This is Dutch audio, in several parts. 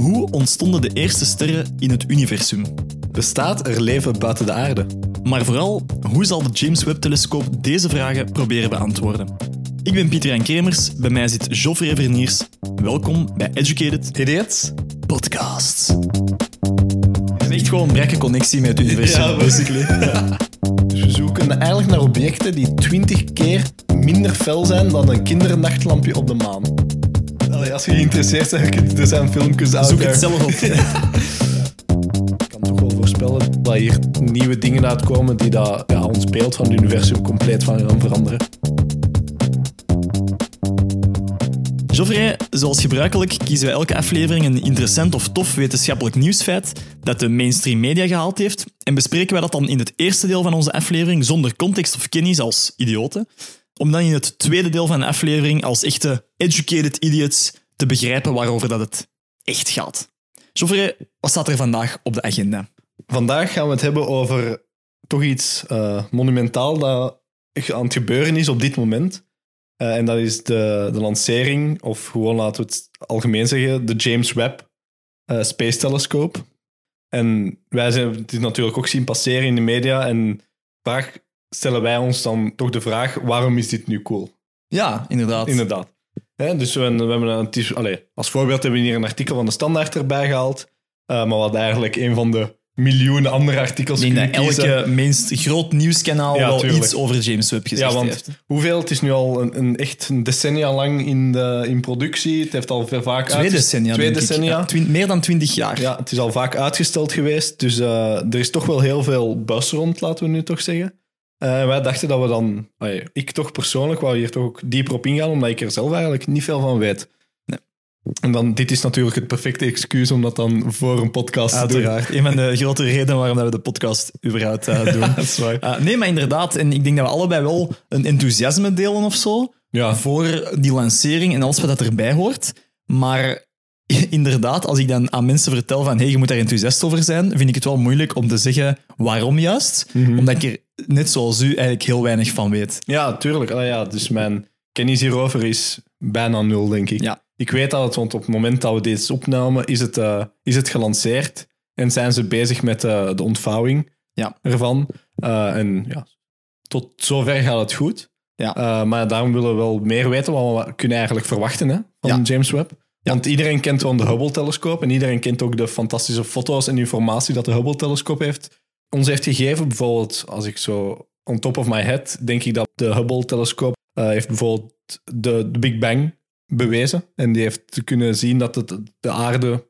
Hoe ontstonden de eerste sterren in het universum? Bestaat er leven buiten de aarde? Maar vooral, hoe zal de James Webb-telescoop deze vragen proberen beantwoorden? Ik ben Pieter Jan Kremers, bij mij zit Geoffrey Verniers. Welkom bij Educated Idiots? Podcasts. Het is echt gewoon een brekke connectie met het universum. Ja, basically. Dus we zoeken eigenlijk naar objecten die 20 keer minder fel zijn dan een kindernachtlampje op de maan. Allee, als je geïnteresseerd bent, er zijn filmpjes out Zoek there. het zelf op. Ik kan toch wel voorspellen dat hier nieuwe dingen uitkomen die dat, ja, ons beeld van het universum compleet van gaan veranderen. Geoffrey, zoals gebruikelijk kiezen we elke aflevering een interessant of tof wetenschappelijk nieuwsfeit dat de mainstream media gehaald heeft en bespreken wij dat dan in het eerste deel van onze aflevering zonder context of kennis als idioten, om dan in het tweede deel van de aflevering als echte educated idiots te begrijpen waarover dat het echt gaat. Geoffrey, wat staat er vandaag op de agenda? Vandaag gaan we het hebben over toch iets eh, monumentaal dat aan het gebeuren is op dit moment. Eh, en dat is de, de lancering, of gewoon laten we het algemeen zeggen, de James Webb eh, Space Telescope. En wij zijn het natuurlijk ook zien passeren in de media. En vaak stellen wij ons dan toch de vraag: waarom is dit nu cool? Ja, inderdaad. Inderdaad. Dus we, we hebben een, allee, als voorbeeld hebben we hier een artikel van de Standaard erbij gehaald. Eh, maar wat eigenlijk een van de miljoenen andere artikels Ik denk dat elke minst groot nieuwskanaal Ja, wel tuurlijk. iets over James Webb gezegd Ja, want heeft. hoeveel? Het is nu al een, een echt een decennia lang in, de, in productie. Het heeft al veel vaak Twee decennia, Twee decennia. Ja, meer dan twintig jaar. Ja, het is al vaak uitgesteld geweest. Dus eh, er is toch wel heel veel buzz rond, laten we nu toch zeggen. Eh, wij dachten dat we dan, allee, ik toch persoonlijk, wou hier toch ook dieper op ingaan, omdat ik er zelf eigenlijk niet veel van weet. Nee. En dan, dit is natuurlijk het perfecte excuus om dat dan voor een podcast te doen. Uiteraard. Een van de grote redenen waarom we de podcast überhaupt eh, doen. Dat is waar. Eh, nee, maar inderdaad. En ik denk dat we allebei wel een enthousiasme delen of zo. Ja. Voor die lancering en alles wat dat erbij hoort. Maar inderdaad, als ik dan aan mensen vertel van hey, je moet daar enthousiast over zijn, vind ik het wel moeilijk om te zeggen waarom juist. Mhm. Omdat ik er, net zoals u, eigenlijk heel weinig van weet. Ja, tuurlijk. Ah, ja, dus mijn kennis hierover is bijna nul, denk ik. Ja. Ik weet dat het, want op het moment dat we dit opnamen, is het, eh, is het gelanceerd en zijn ze bezig met eh, de ontvouwing Ja. ervan. Eh, en ja, tot zover gaat het goed. Ja. Maar daarom willen we wel meer weten wat we kunnen eigenlijk verwachten hè, van Ja. James Webb. Want iedereen kent wel de Hubble-telescoop en iedereen kent ook de fantastische foto's en informatie dat de Hubble-telescoop heeft ons heeft gegeven. Bijvoorbeeld, als ik zo on top of my head, denk ik dat de Hubble-telescoop eh, heeft bijvoorbeeld de, de Big Bang bewezen. En die heeft kunnen zien dat het, de aarde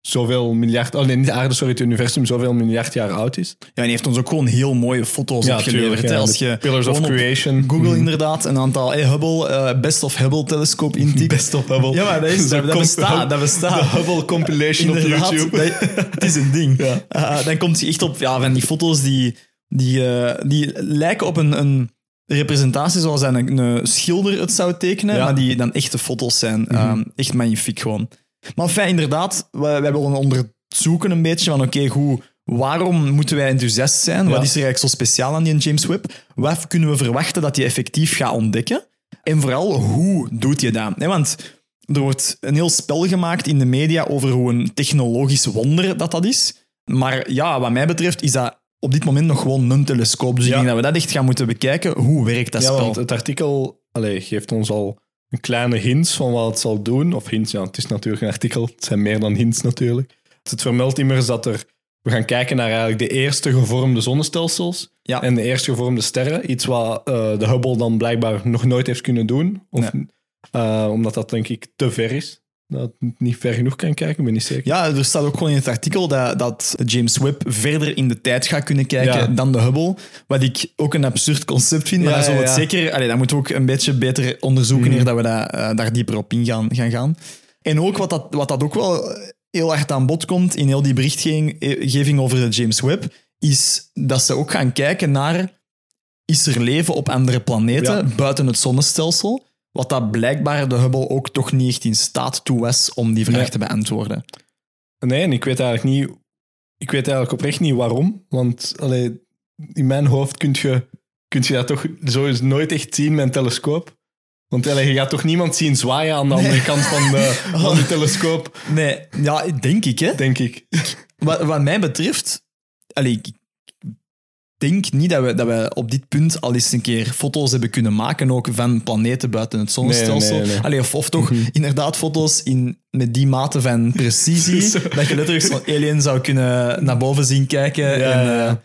zoveel miljard... Oh nee, niet de aarde, sorry, het universum zoveel miljard jaar oud is. Ja, en die heeft ons ook gewoon heel mooie foto's opgeleverd. ja, Als de je Pillars of Creation. Google Mhm. inderdaad een aantal hey, Hubble, eh, Best of Hubble telescoop intikt. Best of Hubble. Ja, maar dat, is, dat, dat bestaat. Dat bestaat. De Hubble compilation op YouTube. dat- het is een ding. Ja. Eh, dan komt hij echt op ja, van die foto's die, die, eh, die lijken op een, een representatie zoals een, een schilder het zou tekenen, maar die dan echte foto's zijn. Eh, echt magnifiek gewoon. Maar fijn, inderdaad, wij, wij willen onderzoeken een beetje van oké, hoe... Waarom moeten wij enthousiast zijn? Wat is er eigenlijk zo speciaal aan die James Webb? Wat kunnen we verwachten dat hij effectief gaat ontdekken? En vooral, hoe doet je dat? Nee, want er wordt een heel spel gemaakt in de media over hoe een technologisch wonder dat dat is. Maar ja, wat mij betreft is dat op dit moment nog gewoon een telescoop. Dus ik denk dat we dat echt gaan moeten bekijken. Hoe werkt dat Ja, spel? want het artikel allee, geeft ons al een kleine hints van wat het zal doen. Of hints, ja, het is natuurlijk een artikel. Het zijn meer dan hints natuurlijk. Het vermeldt immers dat er... We gaan kijken naar eigenlijk de eerste gevormde zonnestelsels Ja. en de eerste gevormde sterren. Iets wat eh, de Hubble dan blijkbaar nog nooit heeft kunnen doen. Of, eh, omdat dat denk ik te ver is. Dat niet ver genoeg kan kijken, ik ben niet zeker. Ja, er staat ook gewoon in het artikel dat, dat James Webb verder in de tijd gaat kunnen kijken Ja. dan de Hubble. Wat ik ook een absurd concept vind. Maar Ja, dat ja, het zeker... Allee, dat moeten we ook een beetje beter onderzoeken Mhm. eer dat we dat, eh, daar dieper op in gaan, gaan gaan. En ook wat dat, wat dat ook wel heel hard aan bod komt in heel die berichtgeving over de James Webb, is dat ze ook gaan kijken naar is er leven op andere planeten buiten het zonnestelsel? Wat dat blijkbaar de Hubble ook toch niet echt in staat toe was om die vraag Nee. te beantwoorden. Nee, en ik weet eigenlijk niet... Ik weet eigenlijk oprecht niet waarom. Want allee, in mijn hoofd kun je, kun je dat toch zo eens nooit echt zien met een telescoop. Want allee, je gaat toch niemand zien zwaaien aan de andere kant van de, van de telescoop, Nee, ja, denk ik, hè. denk ik. Wat, wat mij betreft, allee, ik denk niet dat we, dat we op dit punt al eens een keer foto's hebben kunnen maken, ook van planeten buiten het zonnestelsel. Nee, nee, nee. Allee, of, of toch inderdaad foto's in, met die mate van precisie, dat je letterlijk zo'n alien zou kunnen naar boven zien kijken. Ja, en, ja.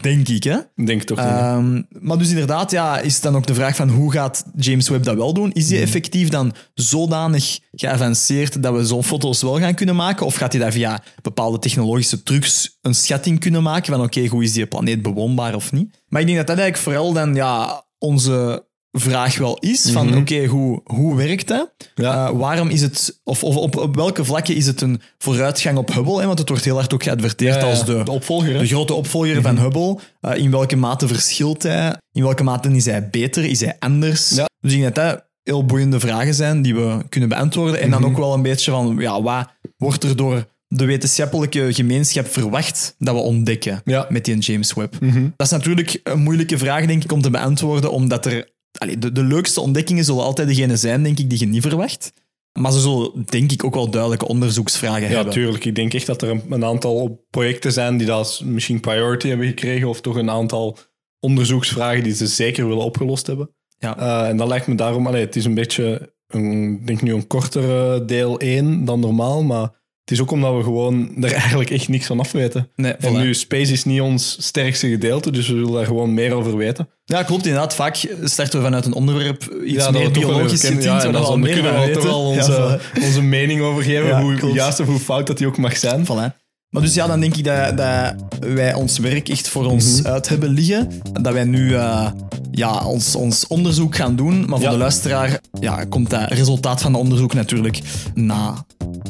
Denk ik, hè. Ik denk toch niet. Ehm, maar dus inderdaad, ja, is dan ook de vraag van hoe gaat James Webb dat wel doen? Is hij effectief dan zodanig geavanceerd dat we zo'n foto's wel gaan kunnen maken? Of gaat hij daar via bepaalde technologische trucs een schatting kunnen maken van oké, hoe is die planeet bewoonbaar of niet? Maar ik denk dat dat eigenlijk vooral dan ja, onze vraag wel is van Mhm. oké, hoe, hoe werkt dat? Ja. Eh, waarom is het, of, of op, op welke vlakken is het een vooruitgang op Hubble? Hè? Want het wordt heel hard ook geadverteerd Ja, ja, als de, de opvolger, de grote opvolger van Hubble. Eh, in welke mate verschilt hij? In welke mate is hij beter? Is hij anders? Dus ik denk dat dat heel boeiende vragen zijn die we kunnen beantwoorden. En dan ook wel een beetje van, ja, wat wordt er door de wetenschappelijke gemeenschap verwacht dat we ontdekken Ja. met die James Webb? Dat is natuurlijk een moeilijke vraag, denk ik, om te beantwoorden, omdat er... allee, de, de leukste ontdekkingen zullen altijd degene zijn, denk ik, die je niet verwacht. Maar ze zullen, denk ik, ook wel duidelijke onderzoeksvragen Ja, hebben. tuurlijk. Ik denk echt dat er een, een aantal projecten zijn die dat misschien priority hebben gekregen, of toch een aantal onderzoeksvragen die ze zeker willen opgelost hebben. Ja. Eh, en dat lijkt me daarom, allee, het is een beetje, een, ik denk nu een kortere deel 1 dan normaal, maar het is ook omdat we gewoon er eigenlijk echt niks van af weten. Nee, En voilà. nu, space is niet ons sterkste gedeelte, dus we willen daar gewoon meer over weten. Ja, klopt. Inderdaad, vaak starten we vanuit een onderwerp iets meer biologisch getint, Ja, we dan al meer kunnen we wel weten. wel Ja, onze, onze mening over geven, hoe klopt. juist of hoe fout dat die ook mag zijn. Voilà. Maar dus ja, dan denk ik dat, dat wij ons werk echt voor ons Mhm. uit hebben liggen. Dat wij nu eh, ja, ons, ons onderzoek gaan doen. Maar voor Ja. de luisteraar ja, komt dat resultaat van het onderzoek natuurlijk na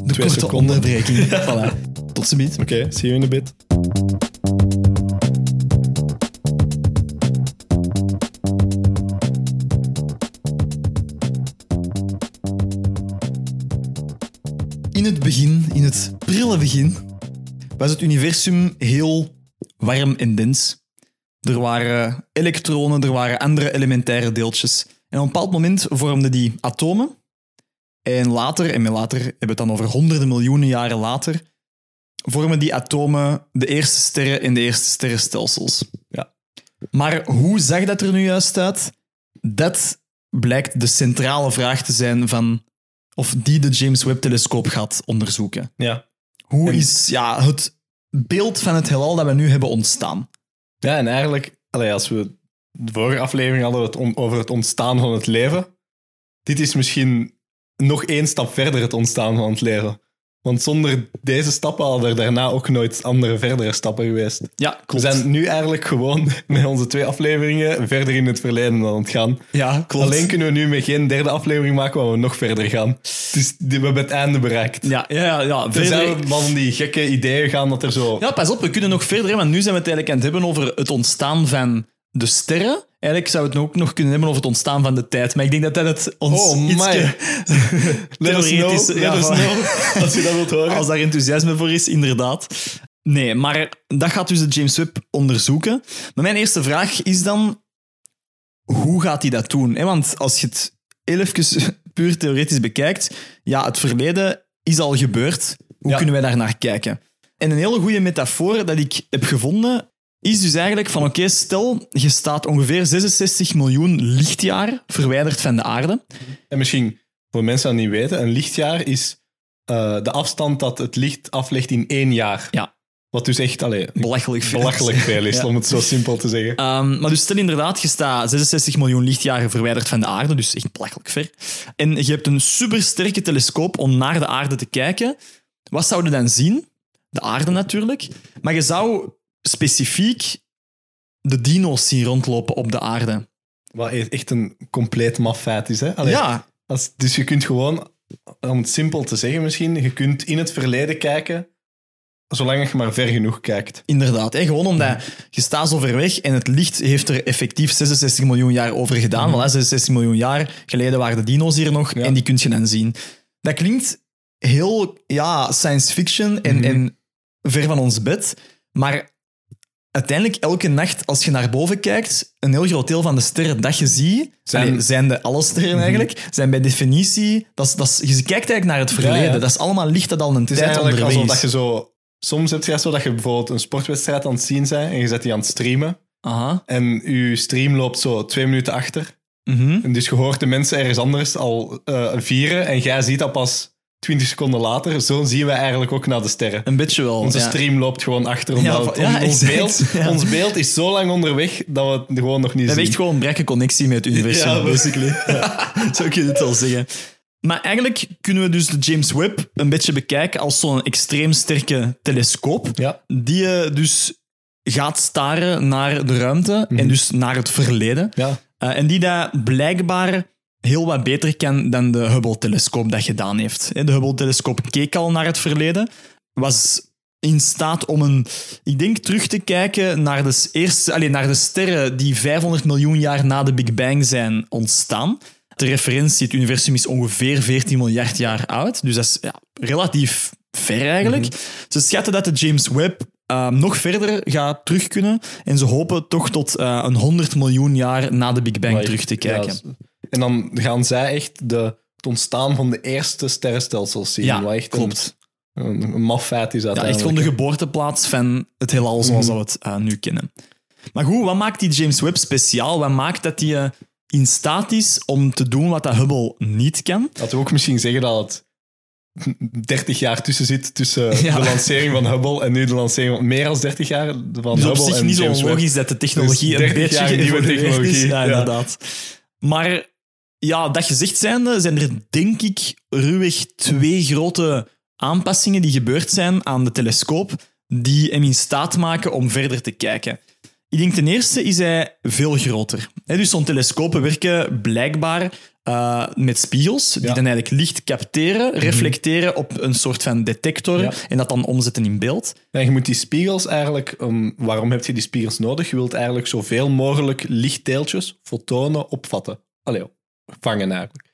de Twee korte seconden. onderbreking. voilà. Tot ziens. Oké, see you in a bit. In het begin, in het prille begin, was het universum heel warm en dens. Er waren elektronen, er waren andere elementaire deeltjes. En op een bepaald moment vormden die atomen. En later, en later hebben we het dan over honderden miljoenen jaren later, vormen die atomen de eerste sterren in de eerste sterrenstelsels. Ja. Maar hoe zag dat er nu juist uit? Dat blijkt de centrale vraag te zijn van of die de James Webb-telescoop gaat onderzoeken. Ja. Hoe En- is ja, het beeld van het heelal dat we nu hebben ontstaan? Ja, en eigenlijk, allee, als we de vorige aflevering hadden we het on- over het ontstaan van het leven. Dit is misschien nog één stap verder het ontstaan van het leven. Want zonder deze stappen hadden er daarna ook nooit andere verdere stappen geweest. Ja, We zijn nu eigenlijk gewoon met onze twee afleveringen verder in het verleden aan het gaan. Ja, klopt. Alleen kunnen we nu met geen derde aflevering maken waar we nog verder gaan. Dus we hebben het einde bereikt. Ja, ja, ja. Verder- we van die gekke ideeën gaan dat er zo... ja, pas op, we kunnen nog verder, want nu zijn we het eigenlijk aan het hebben over het ontstaan van de sterren. Eigenlijk we het ook nog kunnen hebben over het ontstaan van de tijd. Maar ik denk dat dat het ons Oh, know, theoretisch- let ja, know, als je dat wilt horen. Als daar enthousiasme voor is, inderdaad. Nee, maar dat gaat dus de James Webb onderzoeken. Maar mijn eerste vraag is dan, hoe gaat hij dat doen? Want als je het heel even puur theoretisch bekijkt, ja, het verleden is al gebeurd. Hoe Ja. kunnen wij daar naar kijken? En een hele goede metafoor dat ik heb gevonden, is dus eigenlijk van, oké, stel, je staat ongeveer 66 miljoen lichtjaar verwijderd van de aarde. En misschien voor mensen die het niet weten, een lichtjaar is eh, de afstand dat het licht aflegt in één jaar. Ja. Wat dus echt allee, Belachelijk veel. belachelijk veel is, Ja. om het zo simpel te zeggen. Ehm, maar dus stel inderdaad, je staat 66 miljoen lichtjaren verwijderd van de aarde, dus echt belachelijk ver. En je hebt een supersterke telescoop om naar de aarde te kijken. Wat zou je dan zien? De aarde natuurlijk. Maar je zou specifiek de dino's zien rondlopen op de aarde. Wat e- echt een compleet maf feit is. Hè? Allee, ja, als, dus je kunt gewoon, om het simpel te zeggen misschien, je kunt in het verleden kijken, zolang je maar ver genoeg kijkt. inderdaad. Hè? Gewoon omdat je staat zo ver weg en het licht heeft er effectief 66 miljoen jaar over gedaan. Voilà, 66 miljoen jaar geleden waren de dino's hier nog Ja. en die kun je dan zien. Dat klinkt heel ja, science fiction en, Mhm. en ver van ons bed, maar uiteindelijk elke nacht als je naar boven kijkt, een heel groot deel van de sterren dat je ziet, Zijn- zijn, zijn de alle sterren eigenlijk, zijn bij definitie, dat is, dat is, je kijkt eigenlijk naar het verleden. ja. Dat is allemaal licht dat al een Het is tijd eigenlijk onderweg alsof is. dat je zo... Soms heb je zo dat je bijvoorbeeld een sportwedstrijd aan het zien bent en je zet die aan het streamen. Aha. En je stream loopt zo twee minuten achter. Mhm. En dus je hoort de mensen ergens anders al eh, vieren en jij ziet dat pas 20 seconden later. Zo zien we eigenlijk ook naar de sterren. Een beetje wel. Onze ja. stream loopt gewoon achter. Ja, ons, exact, beeld, ons beeld is zo lang onderweg dat we het gewoon nog niet We hebben zien. echt gewoon een brekke connectie met het universum, Ja, basically. Zo kun je het wel zeggen. Maar eigenlijk kunnen we dus de James Webb een beetje bekijken als zo'n extreem sterke telescoop, die je dus gaat staren naar de ruimte en dus naar het verleden. Ja. Eh, en die dat blijkbaar heel wat beter kan dan de Hubble-telescoop dat gedaan heeft. De Hubble-telescoop keek al naar het verleden, was in staat om een, ik denk, terug te kijken naar de, eerste, allez, naar de sterren die 500 miljoen jaar na de Big Bang zijn ontstaan. Ter referentie, het universum is ongeveer 14 miljard jaar oud, dus dat is ja, relatief ver eigenlijk. Ze schatten dat de James Webb eh, nog verder gaat terug kunnen en ze hopen toch tot eh, een 100 miljoen jaar na de Big Bang Maar terug te kijken. ja, en dan gaan zij echt de, het ontstaan van de eerste sterrenstelsels zien. Ja, wat echt klopt. Een, een, een maf feit is Ja, echt gewoon de geboorteplaats van het heelal zoals we het eh, nu kennen. Maar goed, wat maakt die James Webb speciaal? Wat maakt dat die eh, in staat is om te doen wat dat Hubble niet kan? Laten we ook misschien zeggen dat het 30 jaar tussen zit tussen Ja. de lancering van Hubble en nu de lancering van meer dan 30 jaar van Dus Hubble op zich en niet zo logisch dat de technologie Dus een 30 beetje jaar nieuwe is. technologie, Ja, ja. inderdaad. Maar ja, dat gezegd zijnde zijn er denk ik ruwweg twee grote aanpassingen die gebeurd zijn aan de telescoop die hem in staat maken om verder te kijken. Ik denk ten eerste is hij veel groter. Dus zo'n telescopen werken blijkbaar eh, met spiegels, die Ja. dan eigenlijk licht capteren, reflecteren op een soort van detector Ja. en dat dan omzetten in beeld. Ja, je moet die spiegels eigenlijk... um, waarom heb je die spiegels nodig? Je wilt eigenlijk zoveel mogelijk lichtdeeltjes, fotonen, opvatten. Allee, vangen eigenlijk.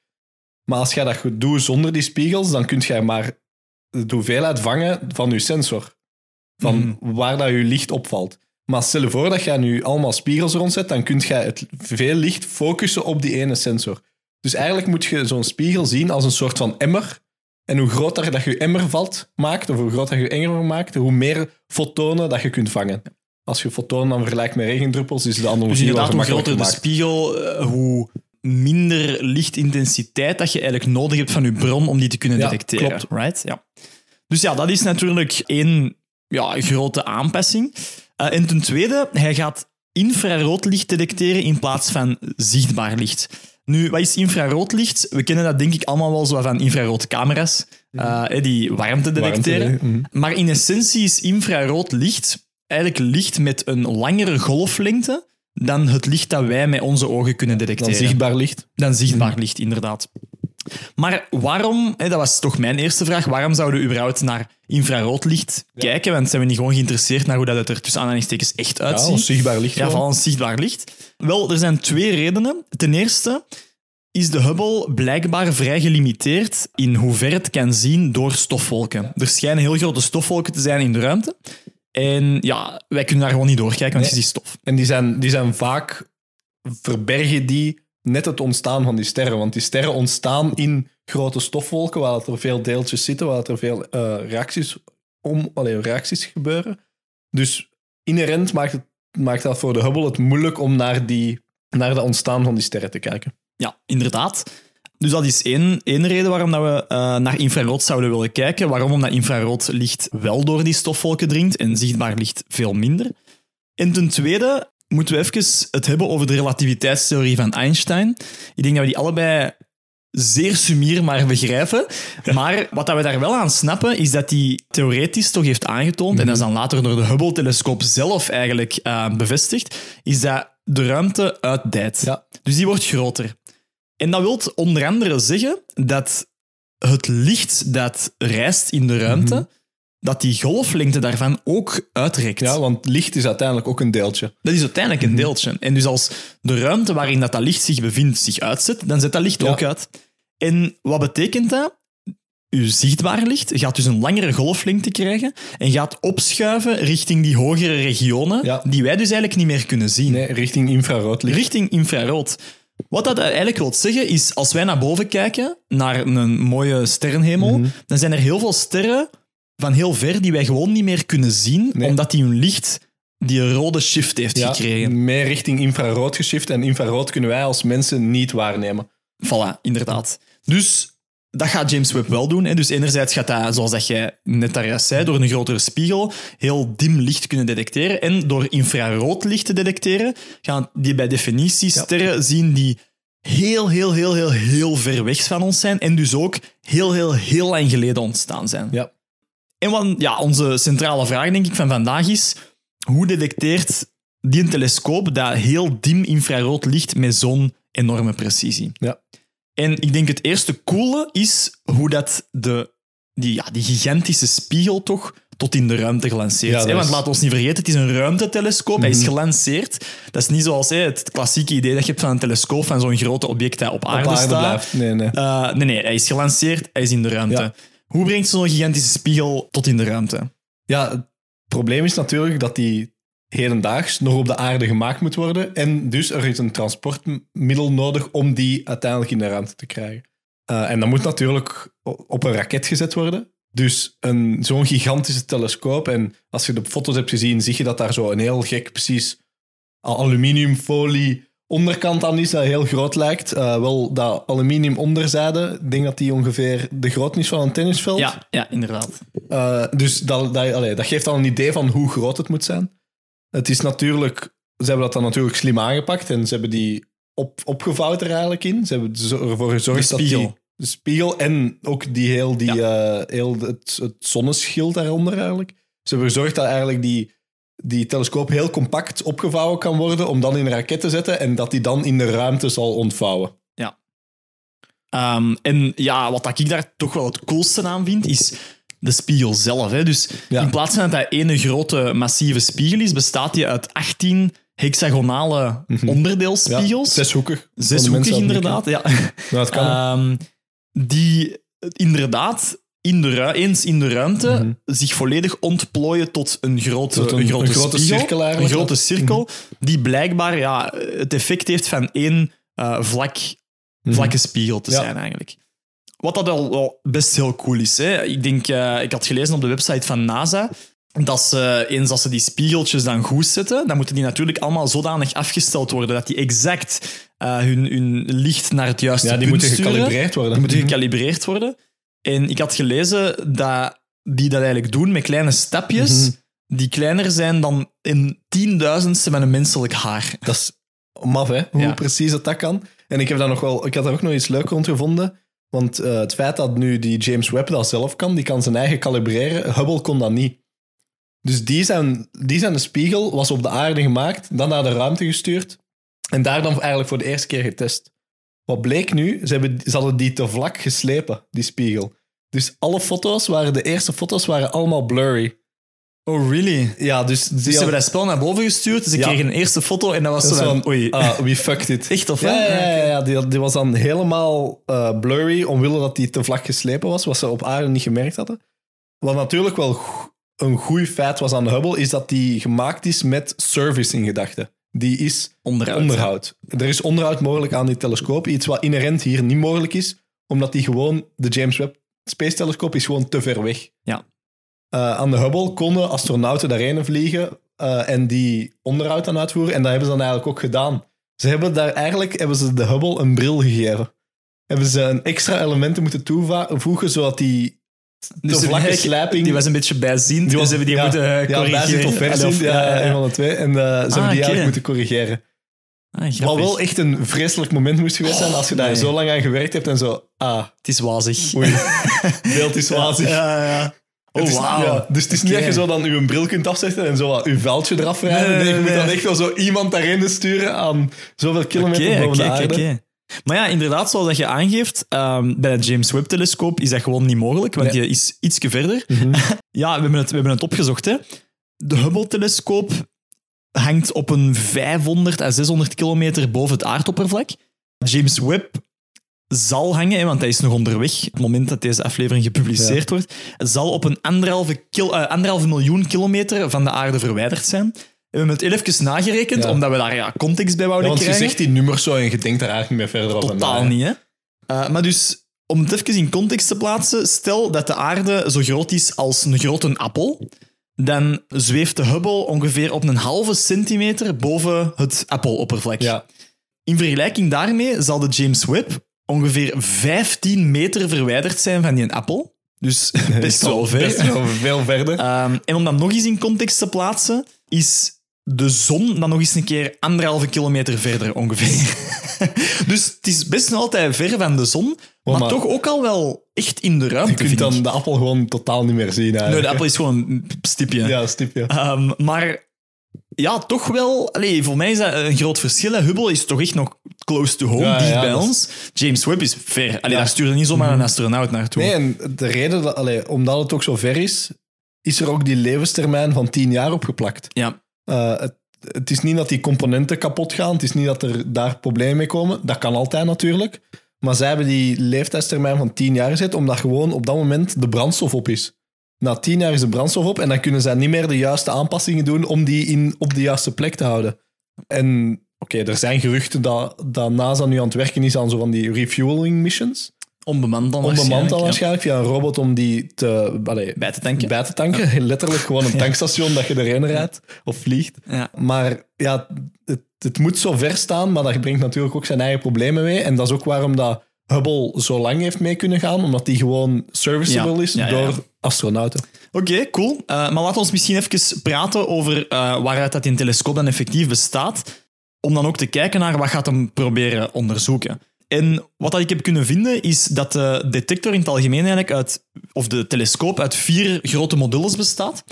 Maar als je dat goed doet zonder die spiegels, dan kun je maar de hoeveelheid vangen van je sensor. Van waar dat je licht opvalt. Maar stel je voor dat je nu allemaal spiegels rondzet, dan kun je het veel licht focussen op die ene sensor. Dus eigenlijk moet je zo'n spiegel zien als een soort van emmer. En hoe groter dat je emmer valt, maakt, of hoe groter je emmer maakt, hoe meer fotonen dat je kunt vangen. Als je fotonen dan vergelijkt met regendruppels, is de Dus analogie wel inderdaad, hoe groter de spiegel, eh, hoe minder lichtintensiteit dat je eigenlijk nodig hebt van je bron om die te kunnen Ja, detecteren. klopt. Right? Ja. Dus ja, dat is natuurlijk één ja, grote aanpassing. Eh, en ten tweede, hij gaat infraroodlicht detecteren in plaats van zichtbaar licht. Nu, wat is infraroodlicht? We kennen dat denk ik allemaal wel zo van infraroodcamera's, eh, hè, die warmte detecteren. Warmte, mhm. Maar in essentie is infrarood licht eigenlijk licht met een langere golflengte dan het licht dat wij met onze ogen kunnen Dan detecteren. zichtbaar licht. Dan zichtbaar licht, inderdaad. Maar waarom, hè, dat was toch mijn eerste vraag, waarom zouden we überhaupt naar infraroodlicht kijken? Want zijn we niet gewoon geïnteresseerd naar hoe dat het er tussen aanhalingstekens echt Ja, uitziet? als zichtbaar licht. Ja, van ons zichtbaar licht. Wel, er zijn twee redenen. Ten eerste is de Hubble blijkbaar vrij gelimiteerd in hoe ver het kan zien door stofwolken. Er schijnen heel grote stofwolken te zijn in de ruimte. En ja, wij kunnen daar gewoon niet doorkijken, want je ziet stof. En die zijn, die zijn vaak, verbergen die net het ontstaan van die sterren. Want die sterren ontstaan in grote stofwolken, waar er veel deeltjes zitten, waar er veel eh, reacties, om, allee, reacties gebeuren. Dus inherent maakt, het, maakt dat voor de Hubble het moeilijk om naar, die, naar de ontstaan van die sterren te kijken. Ja, inderdaad. Dus dat is één, één reden waarom dat we eh, naar infrarood zouden willen kijken. Waarom? Omdat infraroodlicht wel door die stofwolken dringt en zichtbaar licht veel minder. En ten tweede moeten we even het hebben over de relativiteitstheorie van Einstein. Ik denk dat we die allebei zeer sumier maar begrijpen. Maar wat dat we daar wel aan snappen, is dat die theoretisch toch heeft aangetoond, en dat is dan later door de Hubble-telescoop zelf eigenlijk eh, bevestigd, is dat de ruimte uitdijt. Ja. Dus die wordt groter. En dat wil onder andere zeggen dat het licht dat reist in de ruimte, dat die golflengte daarvan ook uitrekt. Ja, want licht is uiteindelijk ook een deeltje. Dat is uiteindelijk een deeltje. En dus als de ruimte waarin dat, dat licht zich bevindt zich uitzet, dan zet dat licht Ja. ook uit. En wat betekent dat? uw zichtbare licht gaat dus een langere golflengte krijgen en gaat opschuiven richting die hogere regionen, Ja. die wij dus eigenlijk niet meer kunnen zien. Nee, richting infraroodlicht. Richting infrarood. Wat dat eigenlijk wil zeggen is, als wij naar boven kijken, naar een mooie sterrenhemel, Mhm. dan zijn er heel veel sterren van heel ver die wij gewoon niet meer kunnen zien, Nee. omdat die hun licht die een rode shift heeft Ja, gekregen. meer richting infrarood geshift. En infrarood kunnen wij als mensen niet waarnemen. Voilà, inderdaad. Dus dat gaat James Webb wel doen. Hè. Dus enerzijds gaat hij, zoals dat jij net daar juist zei, door een grotere spiegel heel dim licht kunnen detecteren. En door infrarood licht te detecteren, gaan die bij definitie sterren zien die heel, heel, heel, heel, heel ver weg van ons zijn. En dus ook heel, heel, heel lang geleden ontstaan zijn. Ja. En wat, ja, onze centrale vraag, denk ik, van vandaag is: hoe detecteert die een telescoop dat heel dim infrarood licht met zo'n enorme precisie? Ja. En ik denk het eerste coole is hoe dat de, die, ja, die gigantische spiegel toch tot in de ruimte gelanceerd Ja, is. hè. Want we ons niet vergeten, het is een ruimtetelescoop. Hij is gelanceerd. Dat is niet zoals hè, het klassieke idee dat je hebt van een telescoop, van zo'n grote object dat op aarde, Op aarde staat. blijft. Nee, nee. Eh, nee, nee, hij is gelanceerd, hij is in de ruimte. Ja. Hoe brengt zo'n gigantische spiegel tot in de ruimte? Ja, het probleem is natuurlijk dat die hedendaags nog op de aarde gemaakt moet worden. En dus er is een transportmiddel nodig om die uiteindelijk in de ruimte te krijgen. Eh, en dat moet natuurlijk op een raket gezet worden. Dus een, zo'n gigantische telescoop. En als je de foto's hebt gezien, zie je dat daar zo een heel gek, precies al- aluminiumfolie onderkant aan is, dat heel groot lijkt. Eh, wel, dat aluminium onderzijde, ik denk dat die ongeveer de grootte is van een tennisveld. Ja, ja inderdaad. Uh, dus dat, dat, allee, dat geeft al een idee van hoe groot het moet zijn. Het is natuurlijk, ze hebben dat dan natuurlijk slim aangepakt en ze hebben die op, opgevouwd er eigenlijk in. Ze hebben ervoor gezorgd dat die de spiegel en ook die heel, die, eh, heel het, het zonneschild daaronder eigenlijk. Ze hebben gezorgd dat eigenlijk die, die telescoop heel compact opgevouwen kan worden om dan in een raket te zetten en dat die dan in de ruimte zal ontvouwen. Ehm, en ja, wat ik daar toch wel het coolste aan vind, is de spiegel zelf. Hè. Dus Ja. in plaats van dat dat ene grote massieve spiegel is, bestaat die uit 18 hexagonale Mhm. Onderdeelspiegels. zeshoekig. Zeshoekig inderdaad. Ja. Nou, dat kan. Ehm, die inderdaad in de ru- eens in de ruimte Mhm. zich volledig ontplooien tot een grote, Tot een- een grote, een grote spiegel, cirkel Een grote cirkel, die blijkbaar ja, het effect heeft van één eh, vlak, vlakke spiegel te Mhm. Ja. zijn eigenlijk. Wat dat al wel best heel cool is. Hè. Ik denk, eh, ik had gelezen op de website van NASA dat ze, eens als ze die spiegeltjes dan goed zetten, dan moeten die natuurlijk allemaal zodanig afgesteld worden dat die exact eh, hun, hun licht naar het juiste ja, die punt moeten sturen. gecalibreerd worden. Die moeten Mhm. gecalibreerd worden. En ik had gelezen dat die dat eigenlijk doen met kleine stapjes Mhm. die kleiner zijn dan een tienduizendste met een menselijk haar. Dat is maf, hè? Hoe Ja. precies dat, dat kan. En ik, heb daar nog wel, ik had daar ook nog iets leuk rond gevonden. Want eh, het feit dat nu die James Webb dat zelf kan, die kan zijn eigen kalibreren. Hubble kon dat niet. Dus die zijn, die zijn de spiegel, was op de aarde gemaakt, dan naar de ruimte gestuurd. En daar dan eigenlijk voor de eerste keer getest. Wat bleek nu? Ze, hebben, ze hadden die te vlak geslepen, die spiegel. Dus alle foto's waren, de eerste foto's waren allemaal blurry. Oh, really? Ja, dus, Dus ze hebben dat spel naar boven gestuurd, dus ik kreeg een eerste foto en dat was zo van, oei. ah, we fucked it. Echt of Ja, ja, ja, ja, die, die was dan helemaal eh, blurry, omwille dat die te vlak geslepen was, wat ze op aarde niet gemerkt hadden. Wat natuurlijk wel een goed feit was aan de Hubble, is dat die gemaakt is met service in gedachten. Die is Onderhoud. onderhoud. Er is onderhoud mogelijk aan die telescoop, iets wat inherent hier niet mogelijk is, omdat die gewoon, de James Webb Space Telescoop is gewoon te ver weg. Ja. Eh, aan de Hubble konden astronauten daarheen vliegen eh, en die onderhoud aan uitvoeren. En dat hebben ze dan eigenlijk ook gedaan. Ze hebben daar eigenlijk hebben ze de Hubble een bril gegeven. Hebben ze een extra elementen moeten toevoegen, zodat die Dus vlakke die- slijping... Die was een beetje bijziend, dus hebben die ja, moeten eh, Ja, corrigeren. bijzien of Allee, verzien, of- ja, een van de twee. En ze hebben die oké. eigenlijk moeten corrigeren. Ah, Wat wel echt een vreselijk moment moest geweest zijn als je daar nee. zo lang aan gewerkt hebt en zo... Ah, Het is wazig. oei, beeld is wazig. Ja, ja. Oh, is- ja, dus het is niet dat je zo dan je bril kunt afzetten en zo wat je vuiltje eraf rijden. Nee, Nee, je moet dan echt wel zo iemand daarheen sturen aan zoveel kilometer Oké, boven de oké, aarde. oké. Maar ja, inderdaad, zoals dat je aangeeft, ehm, bij het James Webb-telescoop is dat gewoon niet mogelijk, want Nee. Mhm. die is ietsje verder. ja, we hebben, het, we hebben het opgezocht. Hè. De Hubble-telescoop hangt op een 500 à 600 kilometer boven het aardoppervlak. James Webb zal hangen, want hij is nog onderweg, op het moment dat deze aflevering gepubliceerd wordt, zal op een anderhalve, kil, eh, anderhalve miljoen kilometer van de aarde verwijderd zijn. We hebben het even nagerekend, Ja. omdat we daar ja, context bij Ja, wouden want je krijgen. zegt die nummers zo en je denkt daar eigenlijk niet meer verder over Totaal na, hè. niet, hè? Eh, maar dus, om het even in context te plaatsen, stel dat de aarde zo groot is als een grote appel, dan zweeft de Hubble ongeveer op een halve centimeter boven het appeloppervlak. Ja, In vergelijking daarmee zal de James Webb ongeveer 15 meter verwijderd zijn van die appel. Dus best wel ver. Best wel veel verder. Ehm, en om dat nog eens in context te plaatsen, is de zon dan nog eens een keer anderhalve kilometer verder ongeveer. dus het is best nog altijd ver van de zon, maar, maar- toch ook al wel echt in de ruimte. je kunt ik. dan de appel gewoon totaal niet meer zien. Nee, Eigenlijk. de appel is gewoon een stipje. Ja, stipje. Ehm, maar ja, toch wel. Allee, voor mij is dat een groot verschil. hè. Hubble is toch echt nog close to home, Ja, dicht ja, bij ons. James Webb is ver. Allee, Ja. daar stuurde niet zomaar een astronaut naartoe. Nee, en de reden, dat, allee, omdat het ook zo ver is, is er ook die levenstermijn van 10 jaar opgeplakt. Ja, Eh, het, het is niet dat die componenten kapot gaan. Het is niet dat er daar problemen mee komen. Dat kan altijd natuurlijk. Maar zij hebben die leeftijdstermijn van 10 jaar gezet, omdat gewoon op dat moment de brandstof op is. Na 10 jaar is de brandstof op en dan kunnen zij niet meer de juiste aanpassingen doen om die in, op de juiste plek te houden. En oké, er zijn geruchten dat, dat NASA nu aan het werken is aan zo van die refueling missions. onbemand dan Onbemand dan waarschijnlijk, ja. via een robot om die te, allee, Bij te tanken. bij te tanken. Letterlijk gewoon een tankstation dat je erheen rijdt of vliegt. Maar ja, het, het moet zo ver staan, maar dat brengt natuurlijk ook zijn eigen problemen mee. En dat is ook waarom dat Hubble zo lang heeft mee kunnen gaan, omdat die gewoon serviceable is door astronauten. Oké, cool. Eh, maar laten we misschien even praten over eh, waaruit dat die telescoop dan effectief bestaat. Om dan ook te kijken naar wat gaat hem proberen onderzoeken. En wat dat ik heb kunnen vinden, is dat de detector in het algemeen eigenlijk uit, of de telescoop uit vier grote modules bestaat.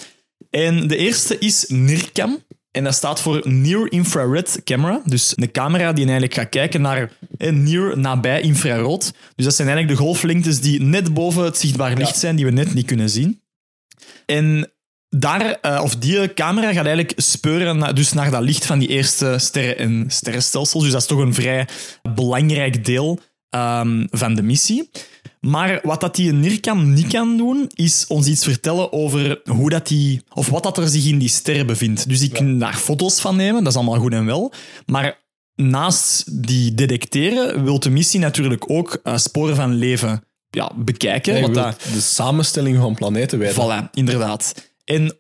En de eerste is NIRCam. En dat staat voor Near Infrared Camera. Dus een camera die eigenlijk gaat kijken naar near, nabij infrarood. Dus dat zijn eigenlijk de golflengtes die net boven het zichtbaar licht zijn, die we net niet kunnen zien. En daar, eh, of die camera gaat eigenlijk speuren naar, dus naar dat licht van die eerste sterren en sterrenstelsels. Dus dat is toch een vrij belangrijk deel ehm, van de missie. Maar wat dat die NIRCam niet kan doen, is ons iets vertellen over hoe dat die, of wat dat er zich in die sterren bevindt. Dus die kunnen daar foto's van nemen, dat is allemaal goed en wel. Maar naast die detecteren, wil de missie natuurlijk ook eh, sporen van leven ja, bekijken. Ja, je wat de samenstelling van planeten weten. Voilà, inderdaad. En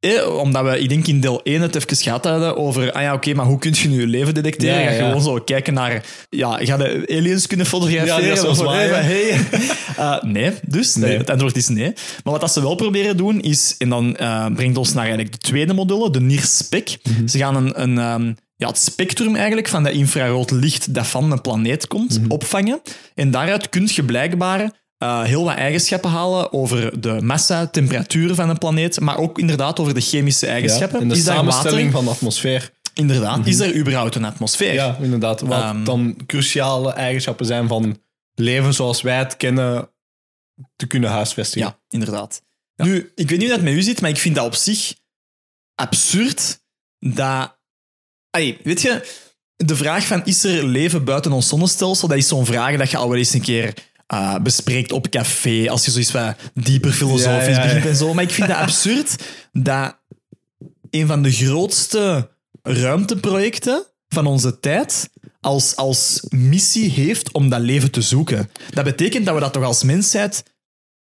eh, omdat we, ik denk in deel 1 het even gehad hadden over, ah ja, oké, maar hoe kun je nu leven detecteren? Ja, Ga je ja. gewoon zo kijken naar, ja, ga de aliens kunnen fotograferen? Ja, hey. Eh, nee, dus Nee. het antwoord is nee. Maar wat dat ze wel proberen doen is, en dan eh, brengt ons naar eigenlijk de tweede module, de NIRSPEC. Mhm. Ze gaan een, een, ehm, ja, het spectrum eigenlijk van dat infrarood licht dat van een planeet komt Mhm. opvangen. En daaruit kun je blijkbaar eh, heel wat eigenschappen halen over de massa, temperatuur van een planeet, maar ook inderdaad over de chemische Ja, eigenschappen. en de is samenstelling van de atmosfeer. Inderdaad. Is er überhaupt een atmosfeer? Ja, inderdaad. Wat Ehm. dan cruciale eigenschappen zijn van leven zoals wij het kennen te kunnen huisvestigen. Ja, inderdaad. Nu, ik weet niet hoe dat met u zit, maar ik vind dat op zich absurd dat... Allee, weet je, de vraag van is er leven buiten ons zonnestelsel, dat is zo'n vraag dat je al wel eens een keer eh, bespreekt op café, als je zoiets wat dieper filosofisch Ja, begint en zo. Maar ik vind dat absurd dat een van de grootste ruimteprojecten van onze tijd als, als missie heeft om dat leven te zoeken. Dat betekent dat we dat toch als mensheid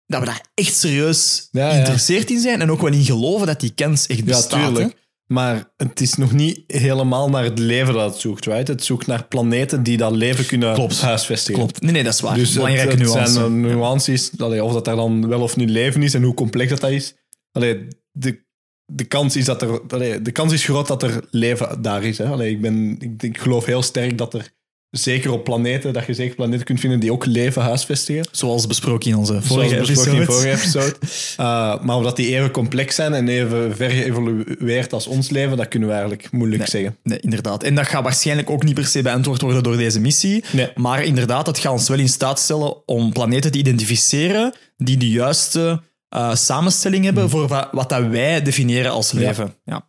dat we daar echt serieus Ja, ja. geïnteresseerd in zijn en ook wel in geloven dat die kans echt Ja, bestaat. hè? Maar het is nog niet helemaal naar het leven dat het zoekt. Right? Het zoekt naar planeten die dat leven kunnen Klopt. huisvestigen. Klopt. Nee, nee, dat is waar. Dus Belangrijke het zijn nuances. Allee, of dat er dan wel of niet leven is en hoe complex dat, dat is. Allee, de, de, kans is dat er, allee, de kans is groot dat er leven daar is. Hè? Ik, ben, ik, ik geloof heel sterk dat er zeker op planeten, dat je zeker planeten kunt vinden die ook leven huisvestigen. Zoals besproken in onze vorige besproken in episode. vorige episode. Uh, maar of dat die even complex zijn en even ver geëvolueerd als ons leven, dat kunnen we eigenlijk moeilijk Nee. zeggen. Nee, inderdaad. En dat gaat waarschijnlijk ook niet per se beantwoord worden door deze missie. Nee. Maar inderdaad, het gaat ons wel in staat stellen om planeten te identificeren die de juiste eh, samenstelling hebben Hmm. voor wat, wat dat wij definiëren als leven. Ja.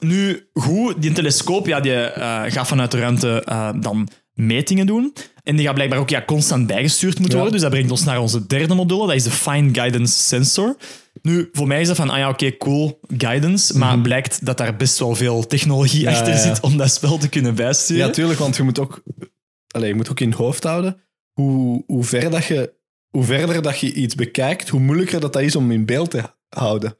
Nu, goed, die telescoop ja, die, eh, gaat vanuit de ruimte eh, dan metingen doen. En die gaat blijkbaar ook ja, constant bijgestuurd moeten Ja. worden. Dus dat brengt ons naar onze derde module. Dat is de Fine Guidance Sensor. Nu, voor mij is dat van, ah ja, oké, cool, guidance. Maar blijkt dat daar best wel veel technologie Mhm. Ja, achter zit om dat spel te kunnen bijsturen. Ja, tuurlijk, want je moet ook, allez, je moet ook in het hoofd houden hoe, hoe, ver dat je, hoe verder dat je iets bekijkt, hoe moeilijker dat, dat is om in beeld te houden.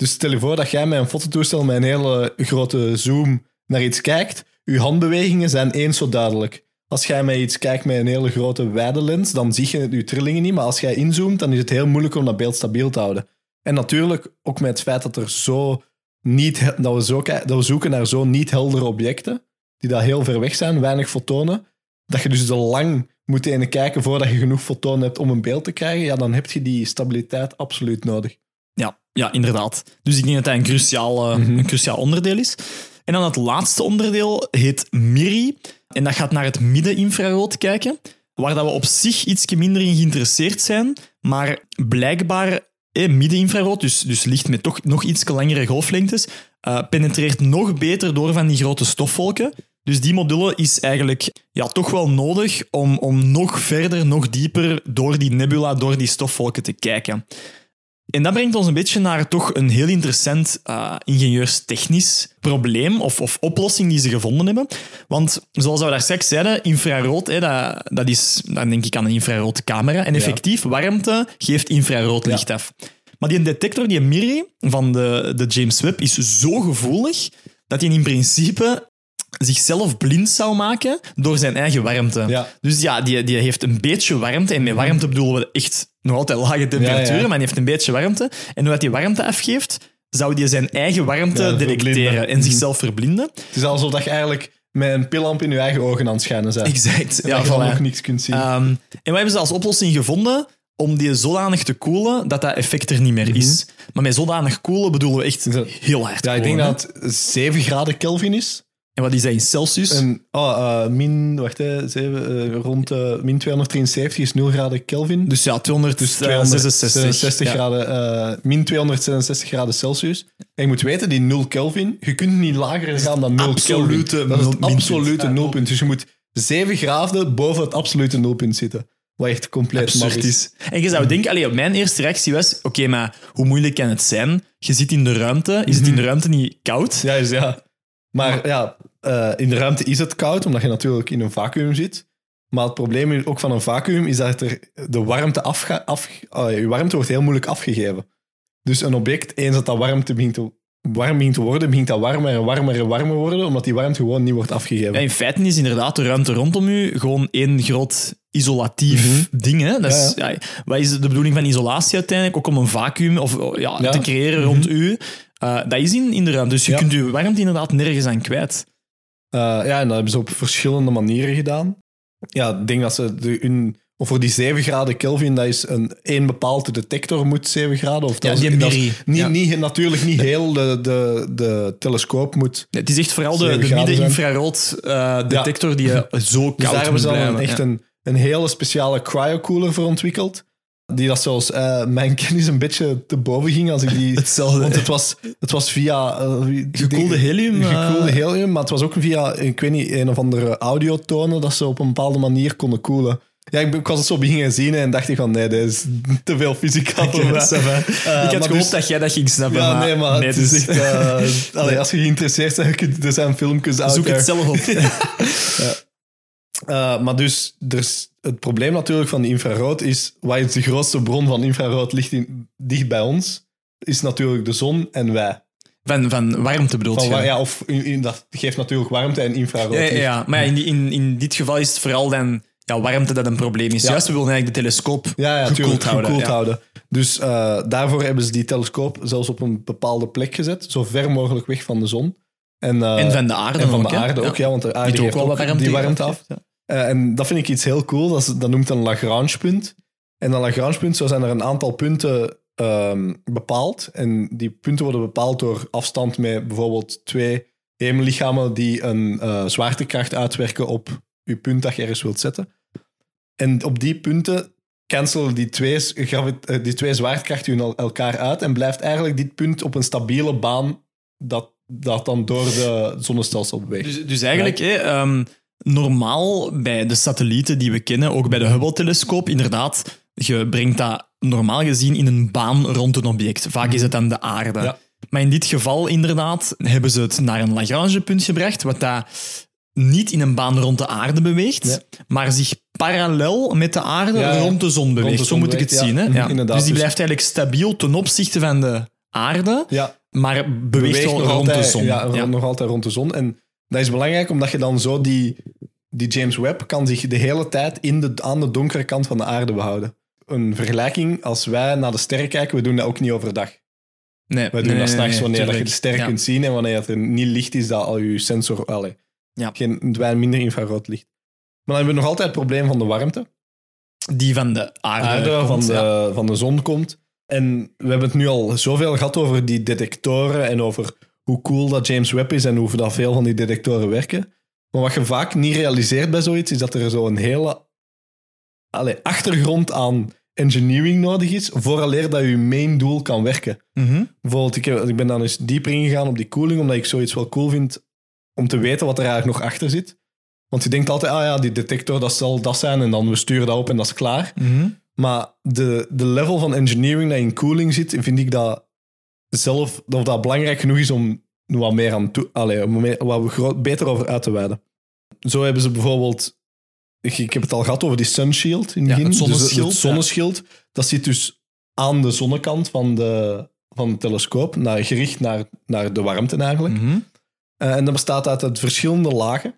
Dus stel je voor dat jij met een fototoestel met een hele grote zoom naar iets kijkt, je handbewegingen zijn eens zo duidelijk. Als jij met iets kijkt met een hele grote wijde lens, dan zie je je trillingen niet, maar als jij inzoomt, dan is het heel moeilijk om dat beeld stabiel te houden. En natuurlijk ook met het feit dat, er zo niet, dat, we zo, dat we zoeken naar zo niet heldere objecten, die daar heel ver weg zijn, weinig fotonen, dat je dus zo lang moet kijken voordat je genoeg fotonen hebt om een beeld te krijgen, ja, dan heb je die stabiliteit absoluut nodig. Ja, inderdaad. Dus ik denk dat dat een cruciaal, eh, Mhm. een cruciaal onderdeel is. En dan het laatste onderdeel heet MIRI. En dat gaat naar het middeninfrarood kijken, waar dat we op zich iets minder in geïnteresseerd zijn. Maar blijkbaar, eh, middeninfrarood, dus, dus licht met toch nog iets langere golflengtes, eh, penetreert nog beter door van die grote stofwolken. Dus die module is eigenlijk ja, toch wel nodig om, om nog verder, nog dieper door die nebula, door die stofwolken te kijken. En dat brengt ons een beetje naar toch een heel interessant eh, ingenieurstechnisch probleem of, of oplossing die ze gevonden hebben. Want zoals we daar straks zeiden, infrarood, hè, dat, dat is, dan denk ik aan een infraroodcamera. En effectief, warmte geeft infrarood licht af. Maar die detector, die MIRI van de, de James Webb, is zo gevoelig dat hij in principe zichzelf blind zou maken door zijn eigen warmte. Ja. Dus ja, die, die heeft een beetje warmte. En met warmte bedoelen we echt nog altijd lage temperaturen, Ja, ja. maar die heeft een beetje warmte. En doordat hij warmte afgeeft, zou die zijn eigen warmte Ja, detecteren en zichzelf verblinden. Het is alsof dat je eigenlijk met een pillamp in je eigen ogen aan het schijnen bent. Exact. En Ja, dat je voilà. nog niks kunt zien. Ehm, en wat hebben ze als oplossing gevonden? Om die zodanig te koelen dat dat effect er niet meer is. Maar met zodanig koelen bedoelen we echt Mhm. heel hard ja, ik denk hè. dat het 7 graden Kelvin is. En wat is dat in Celsius? En, oh, eh, min, wacht, hè, zeven, eh, rond eh, min 273 is 0 graden Kelvin. dus ja, 266. 266 Ja. graden, eh, min 266 graden Celsius. En je moet weten, die 0 Kelvin, je kunt niet lager gaan dan 0 absolute Kelvin. Dat is het absolute nulpunt. Dus je moet 7 graden boven het absolute nulpunt zitten. Wat echt compleet absurd maf is. is. En je zou denken, allee, mijn eerste reactie was, oké, maar hoe moeilijk kan het zijn? Je zit in de ruimte, is het in de ruimte niet koud? Ja, is, ja. Maar ja, eh, in de ruimte is het koud, omdat je natuurlijk in een vacuüm zit. Maar het probleem ook van een vacuüm is dat er de warmte, afga af, je warmte wordt heel moeilijk afgegeven. Dus een object, eens dat dat warmte begint te, warm begint te worden, begint dat warmer en warmer en warmer worden, omdat die warmte gewoon niet wordt afgegeven. Ja, in feite is inderdaad de ruimte rondom u gewoon één groot isolatief ding. Hè? Dat is, ja. wat is de bedoeling van isolatie uiteindelijk? Ook om een vacuüm of, ja, Ja. te creëren rond u. Uh, dat is in, in de ruimte. Dus je Ja. kunt je warmte inderdaad nergens aan kwijt. Eh, ja, en dat hebben ze op verschillende manieren gedaan. Ja, ik denk dat ze de, hun, voor die 7 graden Kelvin, dat is een één bepaalde detector moet 7 graden. Of dat Ja, is- die dat is MIRI. Niet, Ja. niet, natuurlijk niet heel de, de, de telescoop moet. Ja, het is echt vooral de, 7 de midden-infrarood uh, detector die je zo koud Dus daar hebben ze dan echt een, een hele speciale cryocooler voor ontwikkeld. Die dat zelfs eh, mijn kennis een beetje te boven ging als ik die... Hetzelfde. Want het was, het was via... eh, Gekoelde helium, eh. Gekoelde helium, maar het was ook via, ik weet niet, een of andere audiotonen dat ze op een bepaalde manier konden koelen. Ja, ik, was het zo beginnen zien en dacht ik van, nee, dit is te veel fysica voor mij. ik had gehoopt dus- dat jij dat ging snappen. Ja, maar nee, maar het is dus- echt... allee, als je geïnteresseerd bent, er zijn filmpjes out Zoek het zelf op. Uh, maar dus, er is het probleem natuurlijk van infrarood is, wat is de grootste bron van infrarood ligt in, dicht bij ons, is natuurlijk de zon en wij. Van, van warmte bedoelt Van, je? ja, of in, in- dat geeft natuurlijk warmte en infrarood. Ja, ja, maar in, in, in dit geval is het vooral dan ja, warmte dat een probleem is. Ja. Juist, we willen eigenlijk de telescoop ja, ja, gekoeld houden. gekoeld houden. Dus uh, daarvoor hebben ze die telescoop zelfs op een bepaalde plek gezet, zo ver mogelijk weg van de zon. En, uh, En van de aarde en van ook, de aarde ook, ja, want de aarde Die geeft ook wel warmte, die warmte af. Uh, en dat vind ik iets heel cool. Dat, is, dat noemt een Lagrange-punt. En een Lagrange-punt, zo zijn er een aantal punten um, bepaald. En die punten worden bepaald door afstand met bijvoorbeeld twee hemellichamen die een uh, zwaartekracht uitwerken op je punt dat je ergens wilt zetten. En op die punten cancelen die twee, die twee zwaartekrachten elkaar uit en blijft eigenlijk dit punt op een stabiele baan dat, dat dan door de zonnestelsel beweegt. Dus, dus eigenlijk, ja. hè, um, normaal bij de satellieten die we kennen, ook bij de Hubble-telescoop, inderdaad, je brengt dat normaal gezien in een baan rond een object. Vaak is het dan de aarde. Ja. Maar in dit geval, inderdaad, hebben ze het naar een Lagrange-punt gebracht, wat dat niet in een baan rond de aarde beweegt, maar zich parallel met de aarde Ja, rond de zon beweegt. de Zo moet ik het zien. Hè? Mhm, inderdaad. Dus die Dus- blijft eigenlijk stabiel ten opzichte van de aarde, maar beweegt, rond altijd, de zon. Ja, Ja. nog altijd rond de zon. En dat is belangrijk omdat je dan zo die, die James Webb kan zich de hele tijd in de, aan de donkere kant van de aarde behouden. Een vergelijking, als wij naar de sterren kijken, we doen dat ook niet overdag. Nee, Wij doen nee, dat s'nachts nee, wanneer dat je de sterren Ja. kunt zien en wanneer het er niet licht is, dat al je sensor... Allee, Ja. geen, minder infrarood licht. Maar dan hebben we nog altijd het probleem van de warmte. Die van de aarde, aarde komt, van, de, ja. van de zon komt. En we hebben het nu al zoveel gehad over die detectoren en over hoe cool dat James Webb is en hoe dat veel van die detectoren werken. Maar wat je vaak niet realiseert bij zoiets, is dat er zo'n hele allee, achtergrond aan engineering nodig is, vooraleer dat je main doel kan werken. Mhm. Bijvoorbeeld, ik, heb, ik ben dan eens dieper ingegaan op die koeling, omdat ik zoiets wel cool vind om te weten wat er eigenlijk nog achter zit. Want je denkt altijd, ah ja, die detector, dat zal dat zijn, en dan we sturen dat op en dat is klaar. Mhm. Maar de, de level van engineering dat in cooling zit, vind ik dat zelf of dat belangrijk genoeg is om wat meer aan toe, allee, om wat we groot, beter over uit te wijden. Zo hebben ze bijvoorbeeld, ik, ik heb het al gehad over die sunshield in het Ja, begin. het zonneschild, Dus het zonneschild, dat zit dus aan de zonnekant van de, van de telescoop, naar, gericht naar, naar de warmte eigenlijk. Mhm. Eh, en dat bestaat uit, uit verschillende lagen.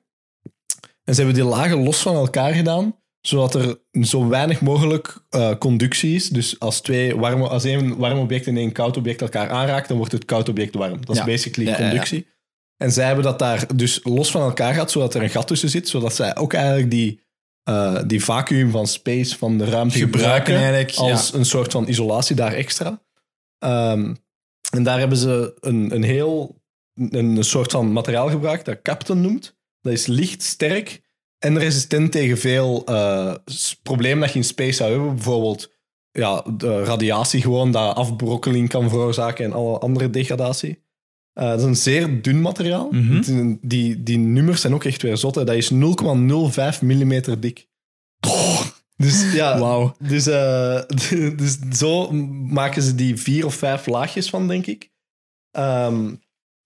En ze hebben die lagen los van elkaar gedaan, zodat er zo weinig mogelijk eh, conductie is. Dus als, twee warme, als één warm object en één koud object elkaar aanraakt, dan wordt het koud object warm. Dat is Ja. basically Ja, ja, ja. conductie. En zij hebben dat daar dus los van elkaar gehad, zodat er een gat tussen zit, zodat zij ook eigenlijk die, eh, die vacuüm van space, van de ruimte Gebruiken gebruiken als een soort van isolatie daar extra. Ehm, en daar hebben ze een, een heel een, een soort van materiaal gebruikt dat Captain noemt. Dat is licht, sterk en resistent tegen veel s- problemen dat je in space zou hebben. Bijvoorbeeld ja, de radiatie gewoon, dat afbrokkeling kan veroorzaken en alle andere degradatie. Eh, dat is een zeer dun materiaal. Mhm. Die, die nummers zijn ook echt weer zot. hè. Dat is 0,05 mm dik. Dus ja, dus, eh, dus zo maken ze die vier of vijf laagjes van, denk ik. Ehm,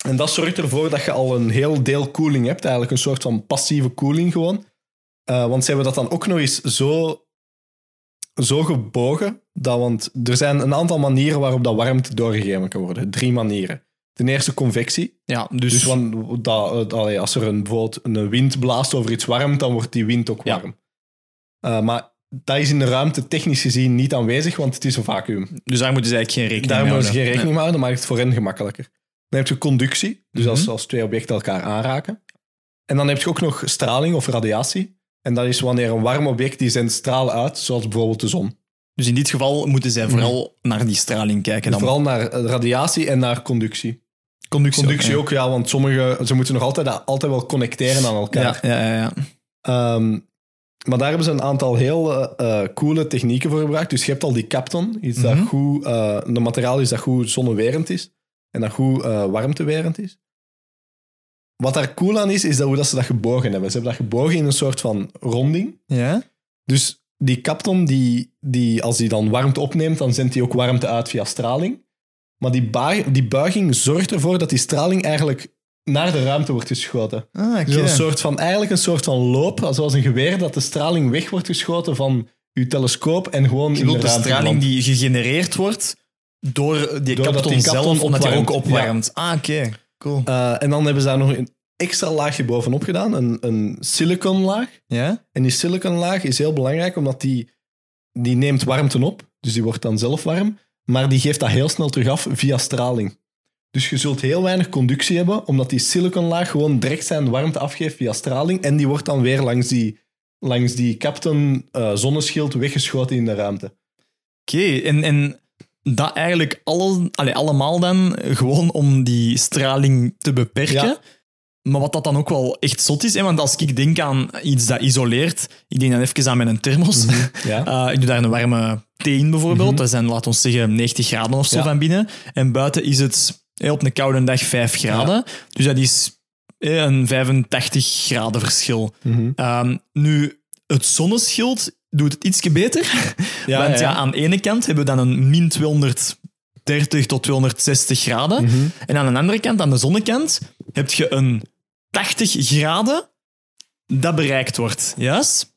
en dat zorgt ervoor dat je al een heel deel koeling hebt. Eigenlijk een soort van passieve koeling gewoon. Eh, want ze hebben dat dan ook nog eens zo, zo gebogen. Dat, want er zijn een aantal manieren waarop dat warmte doorgegeven kan worden. Drie manieren. Ten eerste convectie. Ja, dus, Dus want dat, eh, als er een, bijvoorbeeld een wind blaast over iets warm, dan wordt die wind ook Ja. warm. Eh, maar dat is in de ruimte technisch gezien niet aanwezig, want het is een vacuüm. dus daar moeten ze eigenlijk geen rekening Daar mee moeten ze geen houden. rekening mee houden, dat maakt het voor hen gemakkelijker. Dan heb je conductie, dus als, Mhm. als twee objecten elkaar aanraken. En dan heb je ook nog straling of radiatie. En dat is wanneer een warm object die zendt stralen uit, zoals bijvoorbeeld de zon. Dus in dit geval moeten zij vooral naar die straling kijken. Dan. Vooral naar eh, radiatie en naar conductie. conductie, ook, ja, want sommige, ze moeten nog altijd, altijd wel connecteren aan elkaar. Ja, ja, ja, ja. Ehm, maar daar hebben ze een aantal heel eh, eh, coole technieken voor gebruikt. Dus je hebt al die Kapton, iets Mhm. dat goed, eh, een materiaal is dat goed zonnewerend is en dat goed eh, warmtewerend is. Wat daar cool aan is, is dat hoe dat ze dat gebogen hebben. Ze hebben dat gebogen in een soort van ronding. ja? Dus die Kapton, die, die, als die dan warmte opneemt, dan zendt hij ook warmte uit via straling. Maar die, die buiging zorgt ervoor dat die straling eigenlijk naar de ruimte wordt geschoten. Ah, Dus een soort van, eigenlijk een soort van loop, zoals een geweer, dat de straling weg wordt geschoten van je telescoop en gewoon in de de straling die gegenereerd wordt door die Doordat kapton die kapton zelf, omdat hij ook opwarmt. opwarmt. Ah, oké. Cool. Eh, en dan hebben ze daar nog een extra laagje bovenop gedaan, een, een siliconlaag. Ja? En die siliconlaag is heel belangrijk, omdat die, die neemt warmte op, dus die wordt dan zelf warm, maar die geeft dat heel snel terug af via straling. Dus je zult heel weinig conductie hebben, omdat die siliconlaag gewoon direct zijn warmte afgeeft via straling en die wordt dan weer langs die, langs die Captain eh, zonneschild weggeschoten in de ruimte. Oké, en, en dat eigenlijk alle, allee, allemaal dan gewoon om die straling te beperken. Ja. Maar wat dat dan ook wel echt zot is, hè, want als ik denk aan iets dat isoleert, ik denk dan even aan mijn thermos. Ja. Eh, ik doe daar een warme thee in bijvoorbeeld. Mhm. Dat zijn, laten we zeggen, 90 graden of zo Ja. van binnen. En buiten is het op een koude dag 5 graden. Dus dat is een 85 graden verschil. Mhm. Ehm, nu, het zonneschild doet het ietsje beter. Ja, Want ja, ja. aan de ene kant hebben we dan een min 230 tot 260 graden. Mhm. En aan de andere kant, aan de zonnekant, heb je een 80 graden dat bereikt wordt. Juist?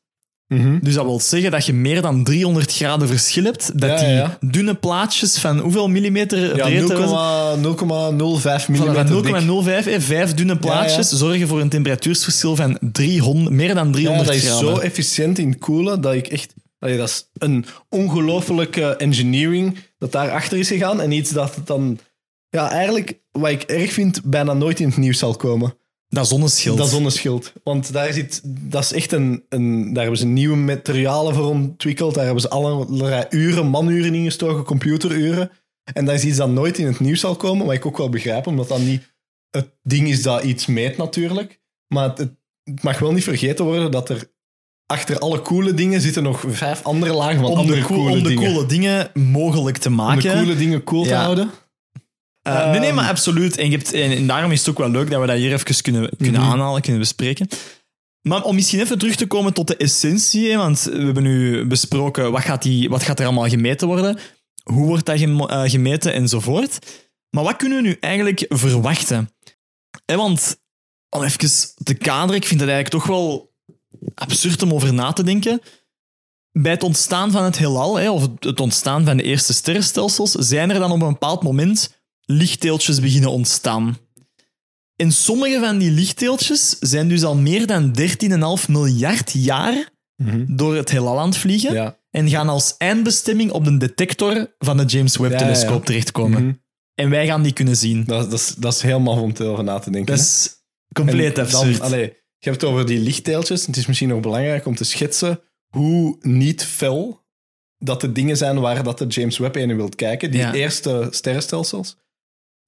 Mhm. Dus dat wil zeggen dat je meer dan 300 graden verschil hebt. Dat Ja, die ja. dunne plaatjes van hoeveel millimeter Ja, breedte was het? 0,05 Van mm dik. 0,05, hè, vijf dunne plaatjes, zorgen voor een temperatuursverschil van 300, meer dan Ja, 300 dat is graden. zo efficiënt in koelen dat ik echt... Allee, dat is een ongelofelijke engineering dat daarachter is gegaan. En iets dat dan... Ja, eigenlijk, wat ik erg vind, bijna nooit in het nieuws zal komen. Dat zonneschild. Dat zonneschild. Want daar zit, dat is echt een, een... Daar hebben ze nieuwe materialen voor ontwikkeld. Daar hebben ze allerlei uren, manuren in gestoken, computeruren. En dat is iets dat nooit in het nieuws zal komen. Wat ik ook wel begrijp, omdat dat niet het ding is dat iets meet natuurlijk. Maar het, het mag wel niet vergeten worden dat er achter alle coole dingen zitten nog vijf andere lagen van om andere de, cool- coole om de dingen. coole dingen mogelijk te om maken. de coole dingen cool te Ja. Eh, nee, nee, Ehm. maar absoluut. En, je hebt, en, en daarom is het ook wel leuk dat we dat hier even kunnen, kunnen Mhm. aanhalen, kunnen bespreken. Maar om misschien even terug te komen tot de essentie, hè, want we hebben nu besproken wat gaat, die, wat gaat er allemaal gemeten worden, hoe wordt dat eh, gemeten enzovoort. Maar wat kunnen we nu eigenlijk verwachten? Hè, want om even te kaderen, ik vind het eigenlijk toch wel absurd om over na te denken. Bij het ontstaan van het heelal, hè, of het ontstaan van de eerste sterrenstelsels, zijn er dan op een bepaald moment lichtdeeltjes beginnen ontstaan. En sommige van die lichtdeeltjes zijn dus al meer dan 13,5 miljard jaar door het heelal aan het vliegen Ja. en gaan als eindbestemming op de detector van de James Ja, ja, Webb-telescoop ja. terechtkomen. Mhm. En wij gaan die kunnen zien. dat, dat, is, dat is helemaal om te over na te denken. Dat is compleet En absurd. Dan, allee, je hebt het over die lichtdeeltjes. Het is misschien nog belangrijk om te schetsen hoe niet fel dat de dingen zijn waar dat de James Webb in wilt kijken. Die eerste sterrenstelsels.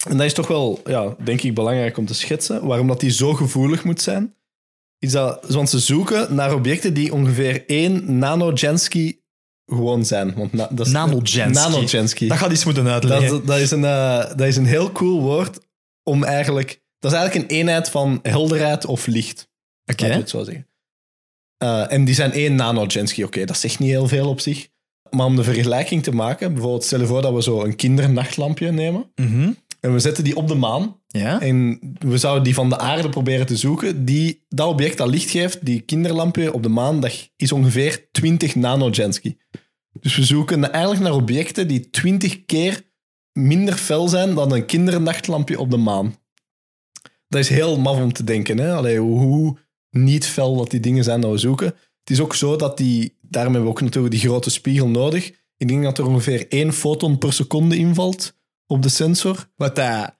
En dat is toch wel, ja, denk ik, belangrijk om te schetsen. Waarom dat die zo gevoelig moet zijn. Is dat, want ze zoeken naar objecten die ongeveer 1 nanogensky gewoon zijn. Want na, dat is. Dat gaat iets moeten uitleggen. Dat, dat, is een, eh, dat is een heel cool woord om eigenlijk... Dat is eigenlijk een eenheid van helderheid of licht. Oké. Het zo zeggen. Eh, en die zijn één nanogensky. Oké, dat zegt niet heel veel op zich. Maar om de vergelijking te maken, bijvoorbeeld stel je voor dat we zo een kindernachtlampje nemen Mhm. En we zetten die op de maan Ja? en we zouden die van de aarde proberen te zoeken. Die, dat object dat licht geeft, die kinderlampje op de maan, dat is ongeveer 20 nanogensky. Dus we zoeken eigenlijk naar objecten die 20 keer minder fel zijn dan een kindernachtlampje op de maan. Dat is heel maf om te denken. Hè? Allee, hoe niet fel dat die dingen zijn dat we zoeken. Het is ook zo dat die, daarom hebben we ook natuurlijk die grote spiegel nodig. Ik denk dat er ongeveer één foton per seconde invalt op de sensor. Wat dat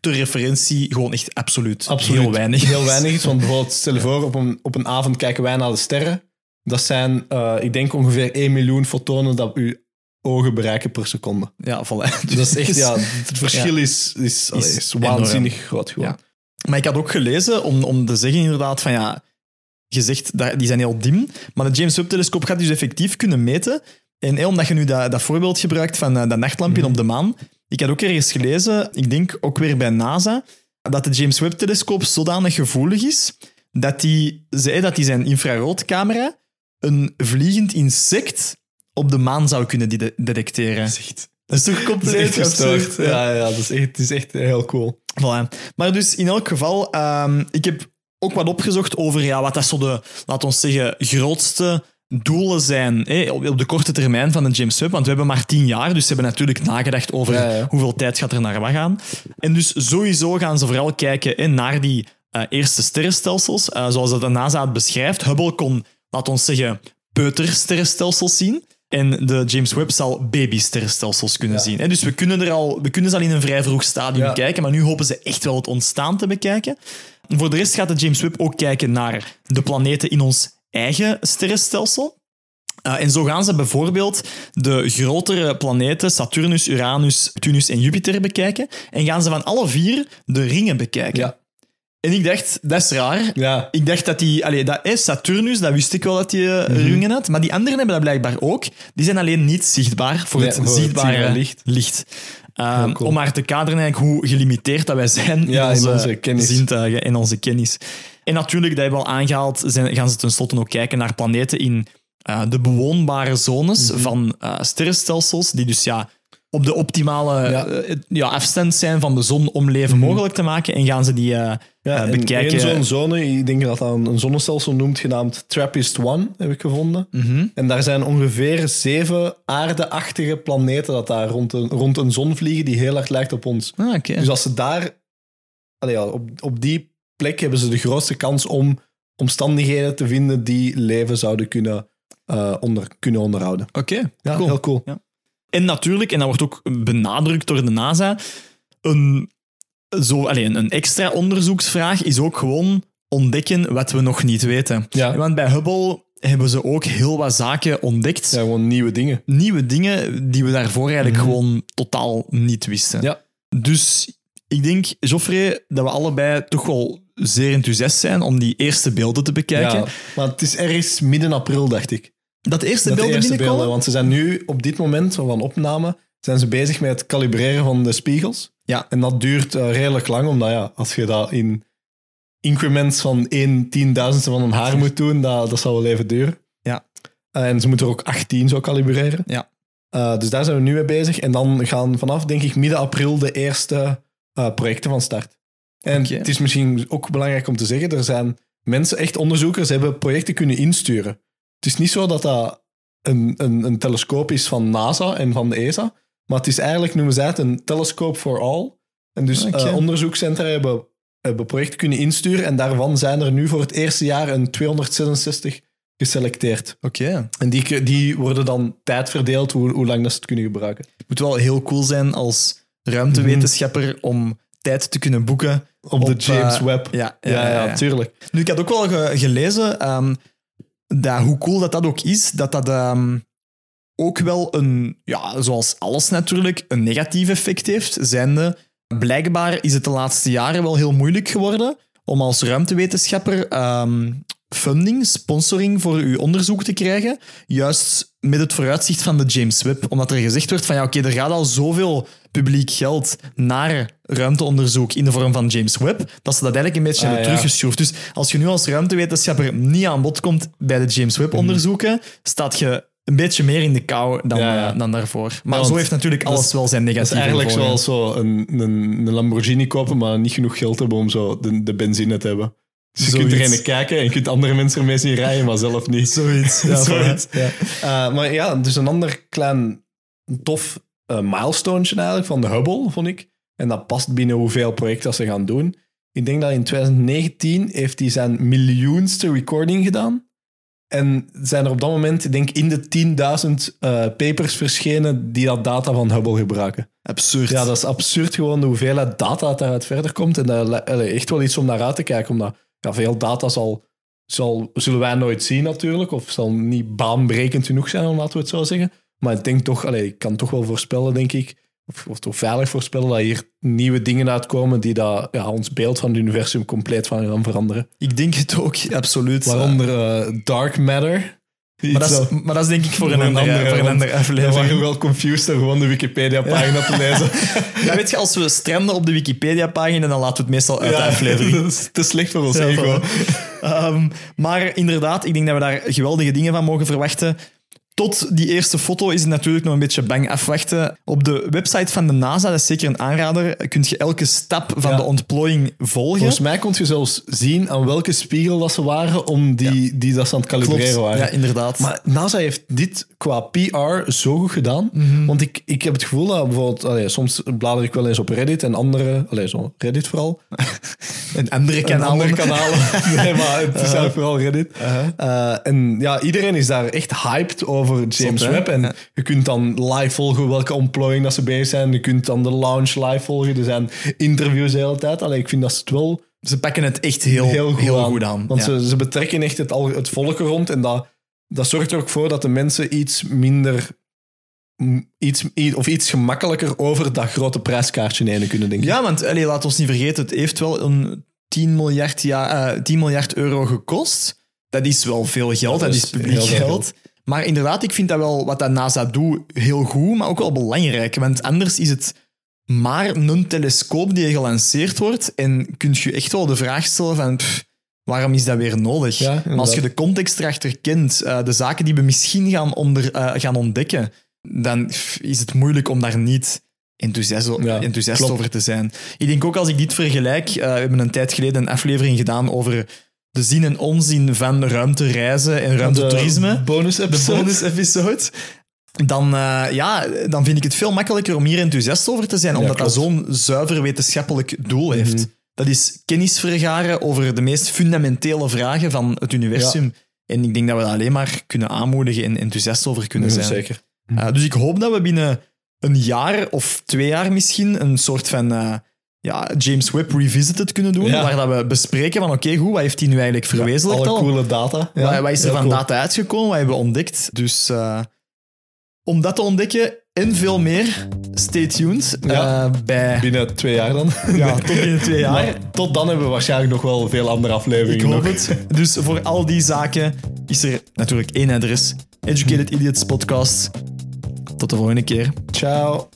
ter referentie gewoon echt absoluut, Absoluut. heel weinig is. Heel weinig is, want bijvoorbeeld, stel je voor, op een, op een avond kijken wij naar de sterren. Dat zijn, eh, ik denk, ongeveer 1 miljoen fotonen dat uw ogen bereiken per seconde. Ja, voilà. Dat is echt, ja, het verschil is, is, allee, is waanzinnig groot gewoon. Ja. Maar ik had ook gelezen, om, om te zeggen inderdaad van ja, je zegt dat die zijn heel dim, maar de James Webb-telescoop gaat dus effectief kunnen meten. En eh, omdat je nu dat, dat voorbeeld gebruikt van eh, dat nachtlampje Mhm. op de maan, ik had ook ergens gelezen, ik denk ook weer bij NASA, dat de James Webb-telescoop zodanig gevoelig is dat die, zei dat die zijn infraroodcamera een vliegend insect op de maan zou kunnen de- detecteren. Dat is echt, Dat is toch dat is compleet gestoord. Ja, ja, dat is echt, het is echt heel cool. Voilà. Maar dus in elk geval, ehm, ik heb ook wat opgezocht over ja, wat dat zo de, laten we zeggen, grootste doelen zijn op, de korte termijn van de James Webb. Want we hebben maar tien jaar, dus ze hebben natuurlijk nagedacht over Ja, ja. hoeveel tijd gaat er naar wat gaan. En dus sowieso gaan ze vooral kijken naar die eh, eerste sterrenstelsels. Eh, zoals dat de NASA het beschrijft. Hubble kon, laten we zeggen, peutersterrenstelsels zien. En de James Webb zal babysterrenstelsels kunnen Ja. zien. hè. Dus we kunnen, er al, we kunnen ze al in een vrij vroeg stadium kijken, maar nu hopen ze echt wel het ontstaan te bekijken. Voor de rest gaat de James Webb ook kijken naar de planeten in ons eigen sterrenstelsel. Uh, en zo gaan ze bijvoorbeeld de grotere planeten Saturnus, Uranus, Neptunus en Jupiter bekijken. En gaan ze van alle vier de ringen bekijken. Ja. En ik dacht, dat is raar. Ja, Ik dacht dat die... Allee, dat is Saturnus, dat wist ik wel dat die eh, Mhm. ringen had. Maar die anderen hebben dat blijkbaar ook. Die zijn alleen niet zichtbaar voor Nee, het voor zichtbare licht. cool. Om maar te kaderen eigenlijk hoe gelimiteerd dat wij zijn Ja, in in onze, onze kennis. zintuigen en onze kennis. En natuurlijk, dat hebben we al aangehaald, zijn, gaan ze tenslotte ook kijken naar planeten in eh, de bewoonbare zones Mhm. van eh, sterrenstelsels, die dus ja, op de optimale Ja. Mhm. eh, ja, afstand zijn van de zon om leven mogelijk te maken. En gaan ze die Ja, en bekijken. één zo'n zone, ik denk dat dat een zonnestelsel noemt, genaamd TRAPPIST-1, heb ik gevonden. Mhm. En daar zijn ongeveer zeven aardeachtige planeten dat daar rond een, rond een zon vliegen die heel erg lijkt op ons. Ah. Dus als ze daar, allee, ja, op, op die plek hebben ze de grootste kans om omstandigheden te vinden die leven zouden kunnen, eh, onder, kunnen onderhouden. Oké, Ja, cool. heel cool. En natuurlijk, en dat wordt ook benadrukt door de NASA, een, zo, allee, een- een extra onderzoeksvraag is ook gewoon ontdekken wat we nog niet weten. Ja. Want bij Hubble hebben ze ook heel wat zaken ontdekt. Ja, gewoon nieuwe dingen. Nieuwe dingen die we daarvoor eigenlijk Mhm. gewoon totaal niet wisten. Ja. Dus ik denk, Geoffrey, dat we allebei toch wel zeer enthousiast zijn om die eerste beelden te bekijken. Ja, maar het is ergens midden april, dacht ik. Dat eerste Dat de beelden eerste binnenkomen? beelden, want ze zijn nu op dit moment van opname zijn ze bezig met het kalibreren van de spiegels. Ja. En dat duurt eh, redelijk lang, omdat ja, als je dat in increments van 1 tienduizendste van een haar moet doen, dat, dat zal wel even duren. Ja. Eh, en ze moeten er ook 18 zo kalibreren. Ja. Eh, dus daar zijn we nu mee bezig. En dan gaan vanaf, denk ik, midden april de eerste projecten van start. En het is misschien ook belangrijk om te zeggen, er zijn mensen, echt onderzoekers, hebben projecten kunnen insturen. Het is niet zo dat dat een, een, een telescoop is van NASA en van de ESA, maar het is eigenlijk, noemen zij het, een telescope for all. En dus eh, onderzoekscentra hebben, hebben projecten kunnen insturen en daarvan zijn er nu voor het eerste jaar een 266 geselecteerd. Oké. En die, die worden dan tijdverdeeld hoe, hoe lang dat ze het kunnen gebruiken. Het moet wel heel cool zijn als ruimtewetenschapper om tijd te kunnen boeken Op, de Op, James eh, Webb. Ja, Ja, ja, tuurlijk. Nu, ik had ook wel ge- gelezen ehm, dat, hoe cool dat, dat ook is, dat dat ehm, ook wel een, ja, zoals alles natuurlijk, een negatief effect heeft. Zijnde, blijkbaar is het de laatste jaren wel heel moeilijk geworden om als ruimtewetenschapper ehm, funding, sponsoring voor uw onderzoek te krijgen. Juist met het vooruitzicht van de James Webb. Omdat er gezegd werd van ja, oké, er gaat al zoveel publiek geld naar ruimteonderzoek in de vorm van James Webb, dat ze dat eigenlijk een beetje Ah, hebben ja. teruggeschroefd. Dus als je nu als ruimtewetenschapper niet aan bod komt bij de James Webb onderzoeken, staat je een beetje meer in de kou dan, Mhm. Ja, ja. eh, dan daarvoor. Maar zo heeft natuurlijk is- alles wel zijn Dat is negatieve eigenlijk gevolgen. zoals zo een, een, een Lamborghini kopen, maar niet genoeg geld hebben om zo de, de benzine te hebben. Dus je kunt Zoiets. er een kijken en je kunt andere mensen ermee zien rijden, maar zelf niet. Zoiets. Ja, Zoiets. Ja. Eh, maar ja, dus een ander klein tof uh, milestone eigenlijk van de Hubble, vond ik. En dat past binnen hoeveel projecten ze gaan doen. Ik denk dat in 2019 heeft hij zijn miljoenste recording gedaan. En zijn er op dat moment, ik denk in de 10.000 eh, papers verschenen die dat data van Hubble gebruiken. Absurd. Ja, dat is absurd gewoon de hoeveelheid data dat daaruit verder komt. En dat is echt wel iets om naar uit te kijken, omdat ja, veel data zal, zal, zullen wij nooit zien natuurlijk, of zal niet baanbrekend genoeg zijn, om laten we het zo zeggen. Maar ik denk toch, allee, ik kan toch wel voorspellen, denk ik, of, of toch veilig voorspellen, dat hier nieuwe dingen uitkomen die dat, ja, ons beeld van het universum compleet van gaan veranderen. Ik denk het ook, absoluut. Waaronder eh, dark matter. Maar dat, is, maar dat is denk ik voor een, andere, voor een andere Dan aflevering. waren we wel confused door gewoon de Wikipedia-pagina te lezen. Ja, weet je, als we stranden op de Wikipedia-pagina, dan laten we het meestal uit de aflevering. dat is te slecht voor ons ego. Ehm, maar inderdaad, ik denk dat we daar geweldige dingen van mogen verwachten. Tot die eerste foto is het natuurlijk nog een beetje bang afwachten. Op de website van de NASA, dat is zeker een aanrader, kun je elke stap van Ja. de ontplooiing volgen. Volgens mij kon je zelfs zien aan welke spiegel dat ze waren om die, die dat ze aan het kalibreren waren. Ja, inderdaad. Maar NASA heeft dit qua PR zo goed gedaan. Want ik, ik heb het gevoel dat bijvoorbeeld... Allee, soms blader ik wel eens op Reddit en andere... Allee, zo Reddit vooral. en andere En kanalen. andere kanalen. nee, maar het is eigenlijk vooral Reddit. Eh, en ja, iedereen is daar echt hyped over James hè? Webb. En Ja. je kunt dan live volgen welke ontplooiing dat ze bezig zijn. Je kunt dan de launch live volgen. Er zijn interviews de hele tijd. Allee, ik vind dat ze het wel Ze pakken het echt heel, heel goed aan. goed aan. Want Ja. ze, ze betrekken echt het, al, het volk rond. En dat, dat zorgt er ook voor dat de mensen iets minder... Iets, of iets gemakkelijker over dat grote prijskaartje heen kunnen denken. Ja, want allee, laat ons niet vergeten, het heeft wel een 10 miljard, ja, eh, 10 miljard euro gekost. Dat is wel veel geld, dat, dat is publiek geld. Maar inderdaad, ik vind dat wel wat dat NASA doet heel goed, maar ook wel belangrijk. Want anders is het maar een telescoop die gelanceerd wordt. En kun je echt wel de vraag stellen van... pff, waarom is dat weer nodig? Ja, maar als je de context erachter kent, eh, de zaken die we misschien gaan, onder, eh, gaan ontdekken, dan pff, is het moeilijk om daar niet enthousiast, Ja, enthousiast over te zijn. Ik denk ook als ik dit vergelijk, eh, we hebben een tijd geleden een aflevering gedaan over de zin en onzin van ruimtereizen en ruimtetoerisme. bonus De episode. bonus-episode. Dan, eh, ja, dan vind ik het veel makkelijker om hier enthousiast over te zijn, omdat dat zo'n zuiver wetenschappelijk doel heeft. Mhm. Dat is kennis vergaren over de meest fundamentele vragen van het universum. En ik denk dat we dat alleen maar kunnen aanmoedigen en enthousiast over kunnen Ja, zijn. zeker. Uh, dus ik hoop dat we binnen een jaar of twee jaar misschien een soort van uh, ja, James Webb Revisited kunnen doen, Ja. waar dat we bespreken van oké, goed, wat heeft hij nu eigenlijk verwezenlijkt Alle al? coole data. Ja, wat, wat is er van cool. data uitgekomen? Wat hebben we ontdekt? Dus uh, om dat te ontdekken en veel meer, stay tuned Ja. uh, bij... Binnen twee jaar dan. Ja, tot binnen twee jaar. Maar tot dan hebben we waarschijnlijk nog wel veel andere Ik afleveringen. hoop nog. het. Dus voor al die zaken is er natuurlijk één adres. Educated Idiots Podcast. Tot de volgende keer. Ciao.